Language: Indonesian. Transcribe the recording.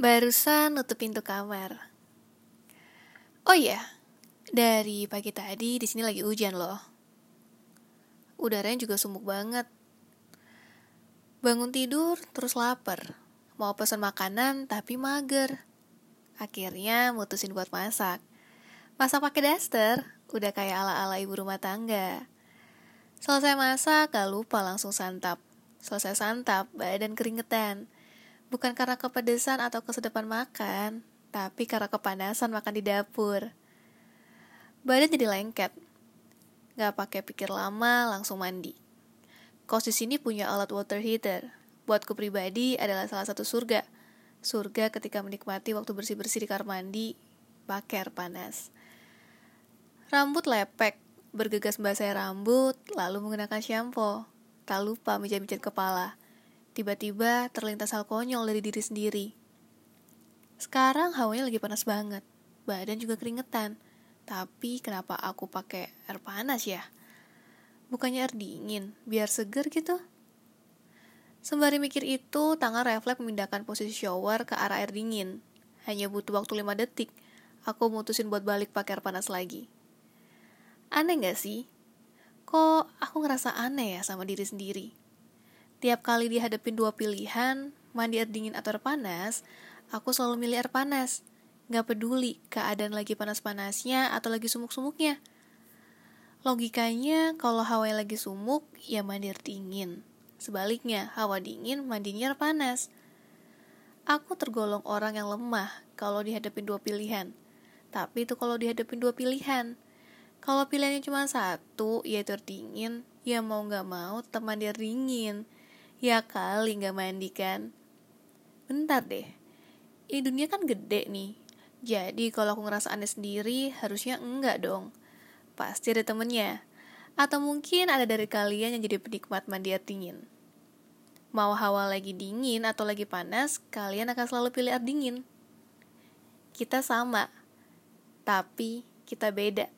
Barusan nutup pintu kamar. Oh iya, dari pagi tadi di sini lagi hujan loh. Udaranya juga sumuk banget. Bangun tidur terus lapar. Mau pesan makanan tapi mager. Akhirnya mutusin buat masak. Masak pakai daster, udah kayak ala-ala ibu rumah tangga. Selesai masak, gak lupa langsung santap. Selesai santap, badan keringetan Bukan karena kepedesan atau kesedapan makan, tapi karena kepanasan makan di dapur. Badan jadi lengket. Gak pakai pikir lama, langsung mandi. Kos di sini punya alat water heater. Buatku pribadi adalah salah satu surga. Surga ketika menikmati waktu bersih-bersih di kamar mandi, pakai air panas. Rambut lepek, bergegas membasahi rambut, lalu menggunakan shampoo. Tak lupa mijat-mijat kepala. Tiba-tiba terlintas hal konyol dari diri sendiri. Sekarang hawanya lagi panas banget, badan juga keringetan. Tapi kenapa aku pakai air panas ya? Bukannya air dingin, biar seger gitu. Sembari mikir itu, tangan refleks memindahkan posisi shower ke arah air dingin. Hanya butuh waktu 5 detik, aku mutusin buat balik pakai air panas lagi. Aneh gak sih? Kok aku ngerasa aneh ya sama diri sendiri? Tiap kali dihadapin dua pilihan, mandi air dingin atau air panas, aku selalu milih air panas. Gak peduli keadaan lagi panas-panasnya atau lagi sumuk-sumuknya. Logikanya, kalau hawa lagi sumuk, ya mandi air dingin. Sebaliknya, hawa dingin, mandinya air panas. Aku tergolong orang yang lemah kalau dihadapin dua pilihan. Tapi itu kalau dihadapin dua pilihan. Kalau pilihannya cuma satu, yaitu air dingin, ya mau gak mau tetap mandi air dingin. Ya kali gak mandi kan? Bentar deh. Ini dunia kan gede nih. Jadi kalau aku ngerasa aneh sendiri Harusnya enggak dong. Pasti ada temennya. Atau mungkin ada dari kalian yang jadi penikmat mandi air dingin. Mau hawa lagi dingin atau lagi panas Kalian akan selalu pilih air dingin. Kita sama. Tapi kita beda